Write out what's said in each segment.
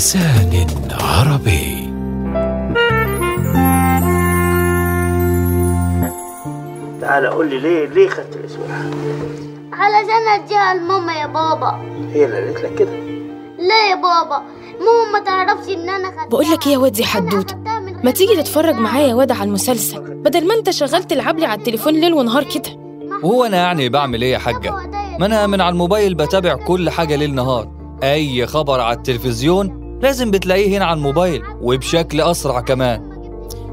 بلسان عربي. تعالى قول لي ليه ليه خدت الاسم علشان أديها لماما يا بابا. هي اللي قالت لك كده. لا يا بابا ماما ما تعرفش إن أنا خدتها. بقول لك إيه يا واد يا أنا حدوته ما تيجي تتفرج. معايا يا واد على المسلسل بدل ما أنت شغال تلعب لي على التليفون ليل ونهار كده. وهو أنا يعني بعمل إيه يا حاجة؟ ما أنا من على الموبايل بتابع كل حاجة ليل نهار. أي خبر على التلفزيون لازم بتلاقيه هنا على الموبايل وبشكل أسرع كمان.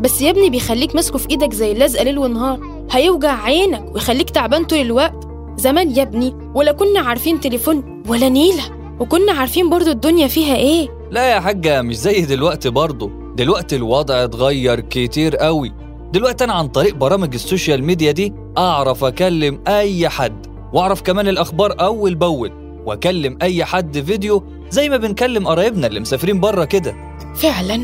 بس يا ابني بيخليك ماسكه في إيدك زي اللزقه ليل ونهار. هيوجع عينك ويخليك تعبان طول الوقت. زمان يا ابني ولا كنا عارفين تليفون ولا نيلة. وكنا عارفين برضو الدنيا فيها إيه. لا يا حاجة مش زي دلوقتي برضه دلوقتي الوضع اتغير كتير قوي. دلوقتي أنا عن طريق برامج ال social media دي أعرف أكلم أي حد. وأعرف كمان الأخبار أول بأول. وأكلم أي حد فيديو زي ما بنكلم قرايبنا اللي مسافرين بره كده. فعلا.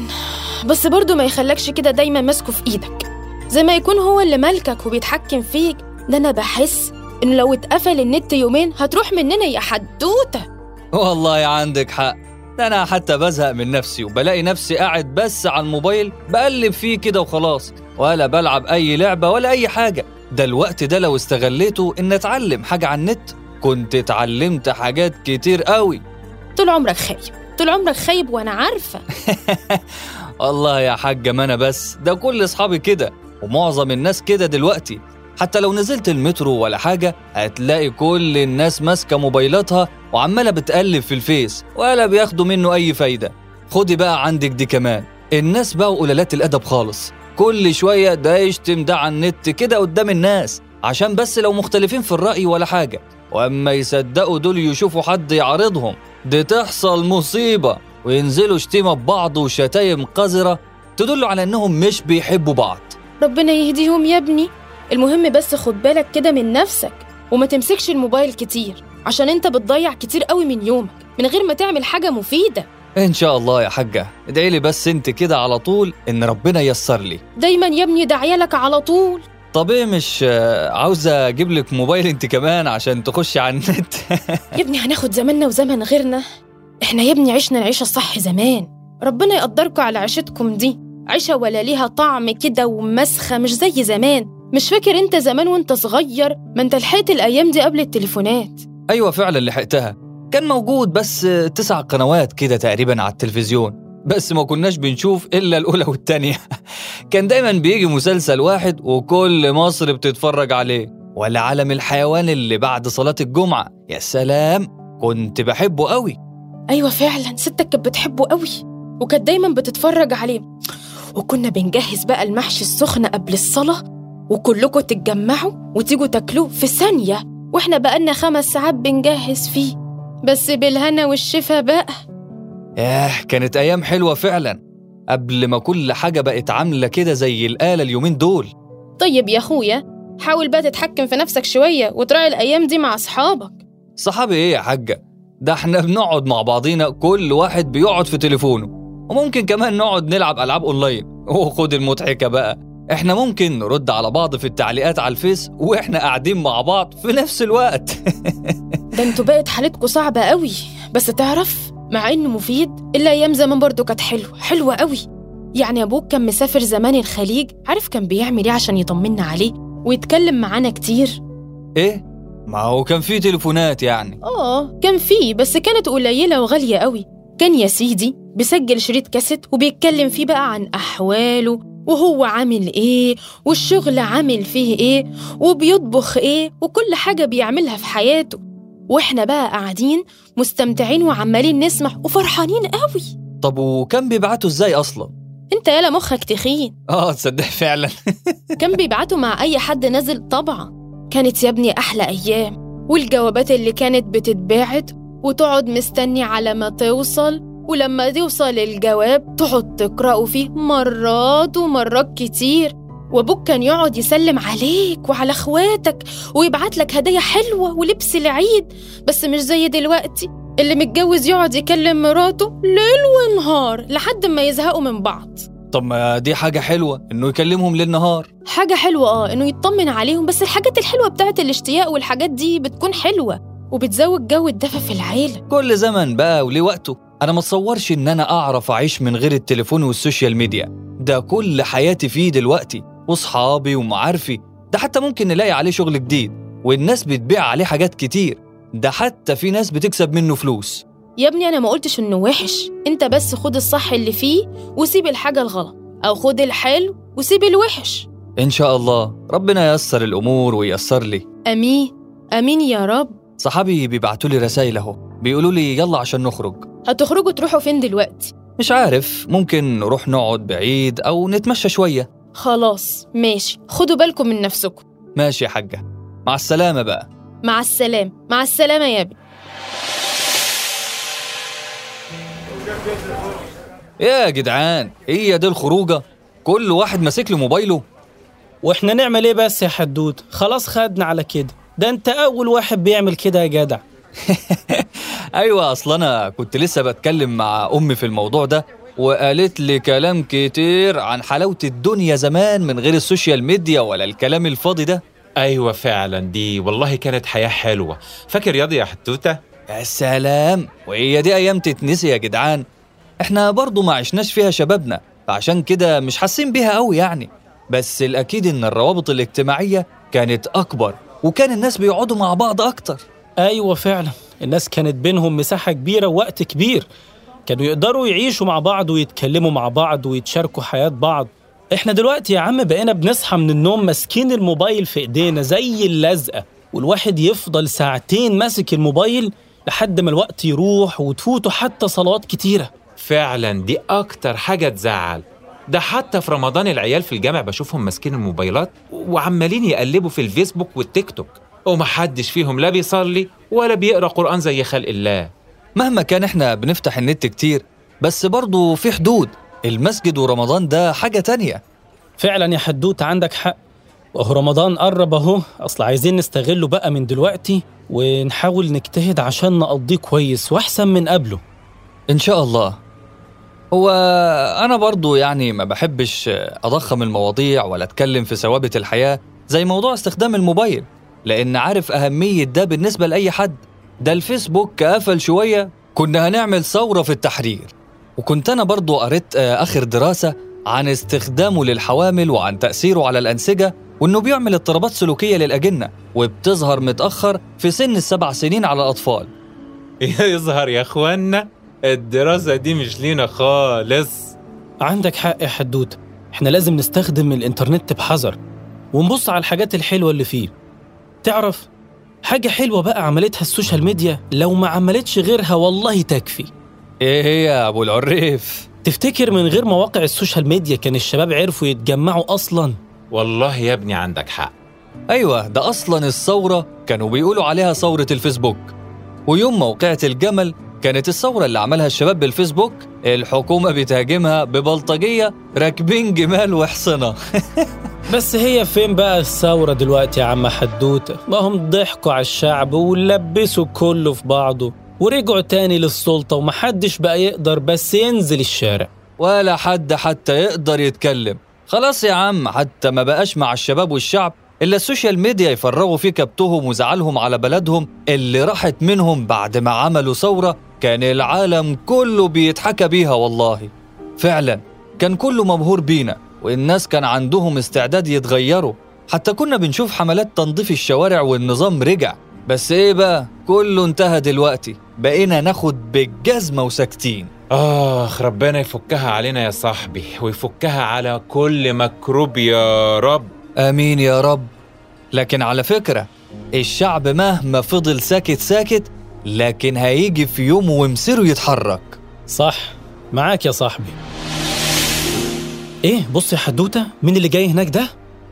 بس برضو ما يخلكش كده دايما ماسكه في إيدك. زي ما يكون هو اللي مالكك وبيتحكم فيك ده أنا بحس ان لو اتقفل النت يومين هتروح مننا يا حدوتة. والله عندك حق. ده أنا حتى بزهق من نفسي وبلاقي نفسي قاعد بس على الموبايل بقلب فيه كده وخلاص ولا بلعب أي لعبة ولا أي حاجة. ده الوقت ده لو استغليته إن أتعلم حاجة على النت. كنت اتعلمت حاجات كتير قوي. طول عمرك خايب. طول عمرك خايب وأنا عارفة. الله يا حاجة ما أنا بس. ده كل أصحابي كده ومعظم الناس كده دلوقتي. حتى لو نزلت المترو ولا حاجة هتلاقي كل الناس ماسكة موبايلاتها وعمالة بتقلب في الفيس ولا بياخدوا منه أي فايدة. خدي بقى عندك دي كمان. الناس بقوا قلالات الأدب خالص. كل شوية ده يشتم ده على النت كده قدام الناس. عشان بس لو مختلفين في الرأي ولا حاجة. وأما يصدقوا دول يشوفوا حد يعارضهم. دي تحصل مصيبة وينزلوا شتيمة ببعض وشتايم قذرة تدل على إنهم مش بيحبوا بعض. ربنا يهديهم يا ابني. المهم بس خد بالك كده من نفسك وما تمسكش الموبايل كتير عشان انت بتضيع كتير قوي من يومك من غير ما تعمل حاجة مفيدة. إن شاء الله يا حاجة. ادعي لي بس أنت كده على طول إن ربنا ييسر لي. دايما يا ابني دعيالك على طول. طب إيه مش آه، عاوزة أجيب لك موبايل أنت كمان عشان تخشي على النت؟ يا ابني هناخد زماننا وزمن غيرنا. إحنا يا ابني عشنا العيشة الصح زمان. ربنا يقدركم على عيشتكم دي. عيشة ولا ليها طعم كده ومسخة مش زي زمان. مش فاكر أنت زمان وأنت صغير؟ ما أنت لحقت الأيام دي قبل التليفونات. أيوة فعلا لحقتها. كان موجود بس آه، تسع قنوات كده تقريبا على التلفزيون. بس ما كناش بنشوف إلا الأولى والتانية. كان دايما بيجي مسلسل واحد وكل مصر بتتفرج عليه. ولا عالم الحيوان اللي بعد صلاة الجمعة. يا سلام كنت بحبه قوي. أيوه فعلا ستك كانت بتحبه قوي. وكانت دايما بتتفرج عليه. وكنا بنجهز بقى المحشي السخن قبل الصلاة. وكلكم تتجمعوا وتيجوا تاكلوه في ثانية. وإحنا بقالنا خمس ساعات بنجهز فيه. بس بالهنا والشفا بقى. ياه كانت أيام حلوة فعلا قبل ما كل حاجة بقت عاملة كده زي الآلة اليومين دول. طيب يا أخويا حاول بقى تتحكم في نفسك شوية وتراعي الأيام دي مع أصحابك. صحابي إيه يا حاجة؟ ده إحنا بنقعد مع بعضينا كل واحد بيقعد في تليفونه. وممكن كمان نقعد نلعب ألعاب أونلاين. وخد المضحكة بقى. إحنا ممكن نرد على بعض في التعليقات على الفيس وإحنا قاعدين مع بعض في نفس الوقت. ده أنتوا بقت حالتكوا صعبة قوي. بس تعرف مع إنه مفيد إلا أيام زمان برضو كانت حلوة حلوة قوي. يعني أبوك كان مسافر زمان الخليج عارف كان بيعمل إيه عشان يطمنا عليه ويتكلم معانا كتير. إيه؟ ما هو كان في تليفونات يعني. آه كان فيه بس كانت قليلة وغالية قوي. كان يا سيدي بيسجل شريط كاسيت وبيتكلم فيه بقى عن أحواله وهو عامل إيه والشغل عامل فيه إيه وبيطبخ إيه وكل حاجة بيعملها في حياته. وإحنا بقى قاعدين مستمتعين وعمالين نسمع وفرحانين قوي. طب وكان بيبعتوا إزاي أصلا؟ أنت يالا مخك تخين. آه تصدق فعلا. كان بيبعتوا مع أي حد نازل طبعا. كانت يا ابني أحلى أيام. والجوابات اللي كانت بتتباعت وتقعد مستني على ما توصل ولما توصل الجواب تقعد تقرأه فيه مرات ومرات كتير. وأبوك كان يقعد يسلم عليك وعلى أخواتك ويبعت لك هدايا حلوة ولبس العيد. بس مش زي دلوقتي اللي متجوز يقعد يكلم مراته ليل ونهار لحد ما يزهقوا من بعض. طب ما دي حاجة حلوة إنه يكلمهم ليل نهار. حاجة حلوة آه إنه يطمن عليهم. بس الحاجات الحلوة بتاعت الاشتياق والحاجات دي بتكون حلوة وبتزود جو الدفى في العيلة. كل زمن بقى وليه وقته. أنا ما اتصورش إن أنا أعرف أعيش من غير التليفون وال social media. ده كل حياتي فيه دلوقتي. وصحابي ومعارفي ده حتى ممكن نلاقي عليه شغل جديد والناس بتبيع عليه حاجات كتير ده حتى في ناس بتكسب منه فلوس. يا ابني أنا ما قلتش إنه وحش أنت بس خد الصح اللي فيه وسيب الحاجة الغلط أو خد الحلو وسيب الوحش. إن شاء الله. ربنا ييسر الأمور وييسر لي. أمين. أمين يا رب. صحابي بيبعتوا لي رسائل أهو. بيقولوا لي يلا عشان نخرج. هتخرجوا تروحوا فين دلوقتي؟ مش عارف ممكن نروح نقعد بعيد أو نتمشى شوية. خلاص ماشي. خدوا بالكم من نفسكم. ماشي يا حاجة. مع السلامة بقى. مع السلامة. مع السلامة يا ابني يا جدعان هي دي الخروجة كل واحد ماسك له موبايله. وإحنا نعمل إيه بس يا حدود؟ خلاص خدنا على كده. ده انت أول واحد بيعمل كده يا جدع. أيوه أصل أنا كنت لسه بتكلم مع أمي في الموضوع ده. وقالت لي كلام كتير عن حلاوة الدنيا زمان من غير السوشيال ميديا ولا الكلام الفاضي ده. أيوه فعلا دي والله كانت حياة حلوة. فاكر ياض يا حتوتة؟ يا سلام وهي دي أيام تتنسي يا جدعان. إحنا برضو ما عشناش فيها شبابنا فعشان كده مش حاسين بيها قوي يعني. بس الأكيد إن الروابط الاجتماعية كانت أكبر وكان الناس بيقعدوا مع بعض أكتر. أيوه فعلا الناس كانت بينهم مساحة كبيرة ووقت كبير. كانوا يقدروا يعيشوا مع بعض ويتكلموا مع بعض ويتشاركوا حياة بعض. إحنا دلوقتي يا عم بقينا بنصحى من النوم ماسكين الموبايل في إيدينا زي اللزقة والواحد يفضل ساعتين ماسك الموبايل لحد ما الوقت يروح وتفوته حتى صلوات كتيرة. فعلا دي أكتر حاجة تزعل. ده حتى في رمضان العيال في الجامع بشوفهم ماسكين الموبايلات وعمالين يقلبوا في الفيسبوك والتيك توك ومحدش فيهم لا بيصلي ولا بيقرأ قرآن زي خلق الله. مهما كان إحنا بنفتح النت كتير بس برضو في حدود. المسجد ورمضان ده حاجة تانية. فعلا يا حدوت عندك حق. وهو رمضان قرب أهو. أصل عايزين نستغله بقى من دلوقتي ونحاول نجتهد عشان نقضيه كويس وأحسن من قبله. إن شاء الله. هو أنا برضو يعني ما بحبش أضخم المواضيع ولا أتكلم في ثوابت الحياة زي موضوع استخدام الموبايل لأن عارف أهمية ده بالنسبة لأي حد. ده الفيسبوك قفل شوية. كنا هنعمل ثورة في التحرير وكنت أنا برضو قريت آه، آخر دراسة عن استخدامه للحوامل وعن تأثيره على الأنسجة وإنه بيعمل اضطرابات سلوكية للأجنة وبتظهر متأخر في سن السبع سنين على الأطفال. يظهر يا اخوانا الدراسة دي مش لينا خالص. عندك حق يا حتوتة إحنا لازم نستخدم الإنترنت بحذر ونبص على الحاجات الحلوة اللي فيه. تعرف حاجة حلوة بقى عملتها السوشيال ميديا. لو ما عملتش غيرها والله تكفي. إيه هي يا أبو العريف؟ تفتكر من غير مواقع السوشيال ميديا كان الشباب عرفوا يتجمعوا أصلا؟ والله يا ابني عندك حق. أيوة ده أصلا الثورة كانوا بيقولوا عليها ثورة الفيسبوك. ويوم موقعة الجمل كانت الثورة اللي عملها الشباب بالفيسبوك الحكومة بتهاجمها ببلطجية راكبين جمال وحصنة. بس هي فين بقى الثورة دلوقتي يا عم حدوتة؟ ما هم ضحكوا على الشعب ولبسوا كله في بعضه ورجعوا تاني للسلطة ومحدش بقى يقدر بس ينزل الشارع. ولا حد حتى يقدر يتكلم. خلاص يا عم حتى ما بقاش مع الشباب والشعب إلا السوشيال ميديا يفرغوا فيه كبتهم وزعلهم على بلدهم اللي راحت منهم بعد ما عملوا ثورة كان العالم كله بيتحاكى بيها والله. فعلا كان كله مبهور بينا. والناس كان عندهم استعداد يتغيروا. حتى كنا بنشوف حملات تنظيف الشوارع والنظام رجع. بس إيه بقى؟ كله انتهى دلوقتي. بقينا ناخد بالجزمة وساكتين. آخ ربنا يفكها علينا يا صاحبي ويفكها على كل مكروب يا رب. آمين يا رب. لكن على فكرة الشعب مهما فضل ساكت ساكت لكن هيجي في يوم ومصيره يتحرك. صح. معاك يا صاحبي. إيه بص يا حدوتة مين اللي جاي هناك ده؟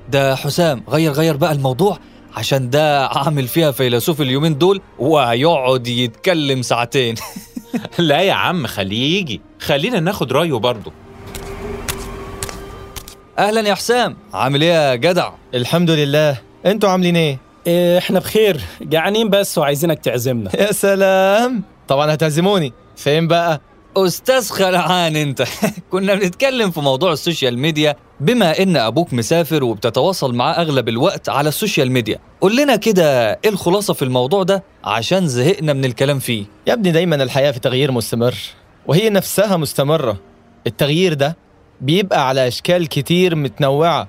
ده حسام غير غير بقى الموضوع عشان ده عامل فيها فيلسوف اليومين دول وهيقعد يتكلم ساعتين. لا يا عم خليه يجي. خلينا ناخد رأيه برضه. أهلا يا حسام. عامل إيه يا جدع؟ الحمد لله. أنتوا عاملين إيه؟ إيه إحنا بخير. جعانين بس وعايزينك تعزمنا. يا سلام. طبعا هتعزموني. فين بقى؟ أستاذ خلعان أنت. كنا بنتكلم في موضوع السوشيال ميديا بما إن أبوك مسافر وبتتواصل معاه أغلب الوقت على السوشيال ميديا. قول لنا كده إيه الخلاصة في الموضوع ده؟ عشان زهقنا من الكلام فيه. يا ابني دايما الحياة في تغيير مستمر وهي نفسها مستمرة. التغيير ده بيبقى على أشكال كتير متنوعة.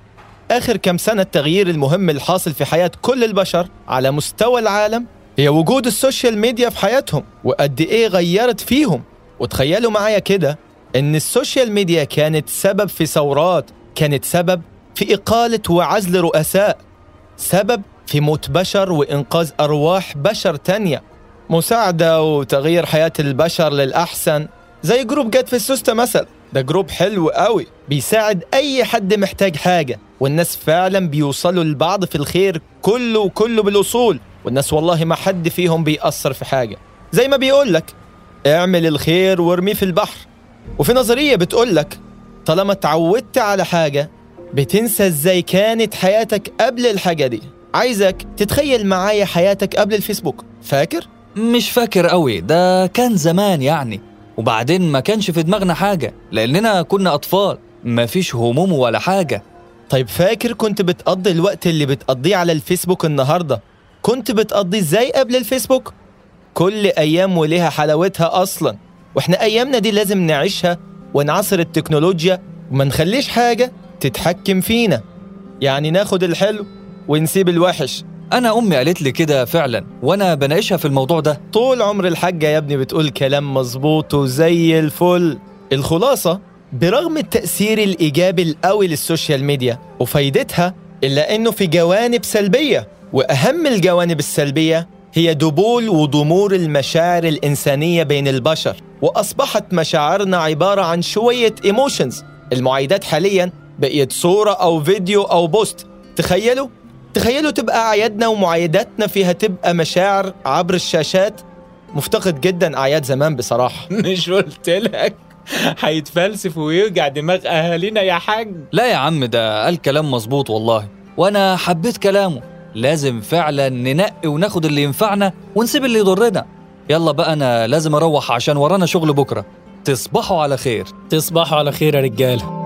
آخر كم سنة التغيير المهم الحاصل في حياة كل البشر على مستوى العالم هي وجود السوشيال ميديا في حياتهم وقد إيه غيرت فيهم. وتخيلوا معايا كده إن السوشيال ميديا كانت سبب في ثورات كانت سبب في إقالة وعزل رؤساء سبب في موت بشر وإنقاذ أرواح بشر تانية. مساعدة وتغيير حياة البشر للأحسن زي group جت في السوستة مثلا. ده group حلو قوي بيساعد أي حد محتاج حاجة والناس فعلا بيوصلوا لبعض في الخير كله وكله بالوصول والناس والله ما حد فيهم بيقصر في حاجة. زي ما بيقولك اعمل الخير وارميه في البحر. وفي نظرية بتقولك طالما اتعودت على حاجة بتنسى إزاي كانت حياتك قبل الحاجة دي. عايزك تتخيل معايا حياتك قبل الفيسبوك. فاكر؟ مش فاكر قوي. ده كان زمان يعني. وبعدين ما كانش في دماغنا حاجة لأننا كنا أطفال. مفيش هموم ولا حاجة. طيب فاكر كنت بتقضي الوقت اللي بتقضيه على الفيسبوك النهاردة؟ كنت بتقضي إزاي قبل الفيسبوك؟ كل أيام وليها حلاوتها أصلا. وإحنا أيامنا دي لازم نعيشها ونعصر التكنولوجيا وما نخليش حاجة تتحكم فينا. يعني ناخد الحلو ونسيب الوحش. أنا أمي قالت لي كده فعلا وأنا بناقشها في الموضوع ده. طول عمر الحاجة يا ابني بتقول كلام مظبوط وزي الفل. الخلاصة برغم التأثير الإيجابي القوي للسوشيال ميديا وفايدتها إلا إنه في جوانب سلبية وأهم الجوانب السلبية هي دبول وضمور المشاعر الإنسانية بين البشر وأصبحت مشاعرنا عبارة عن شوية emotions المعايدات حاليا بقيت صورة أو فيديو أو post. تخيلوا؟ تخيلوا تبقى أعيادنا ومعايداتنا فيها تبقى مشاعر عبر الشاشات. مفتقد جدا أعياد زمان بصراحة. مش قلت لك. هيتفلسف ويوجع دماغ أهالينا يا حاج. لا يا عم ده قال كلام مظبوط والله وأنا حبيت كلامه. لازم فعلا ننقي وناخد اللي ينفعنا ونسيب اللي يضرنا. يلا بقى أنا لازم أروح عشان ورانا شغل بكرة. تصبحوا على خير. تصبحوا على خير يا رجاله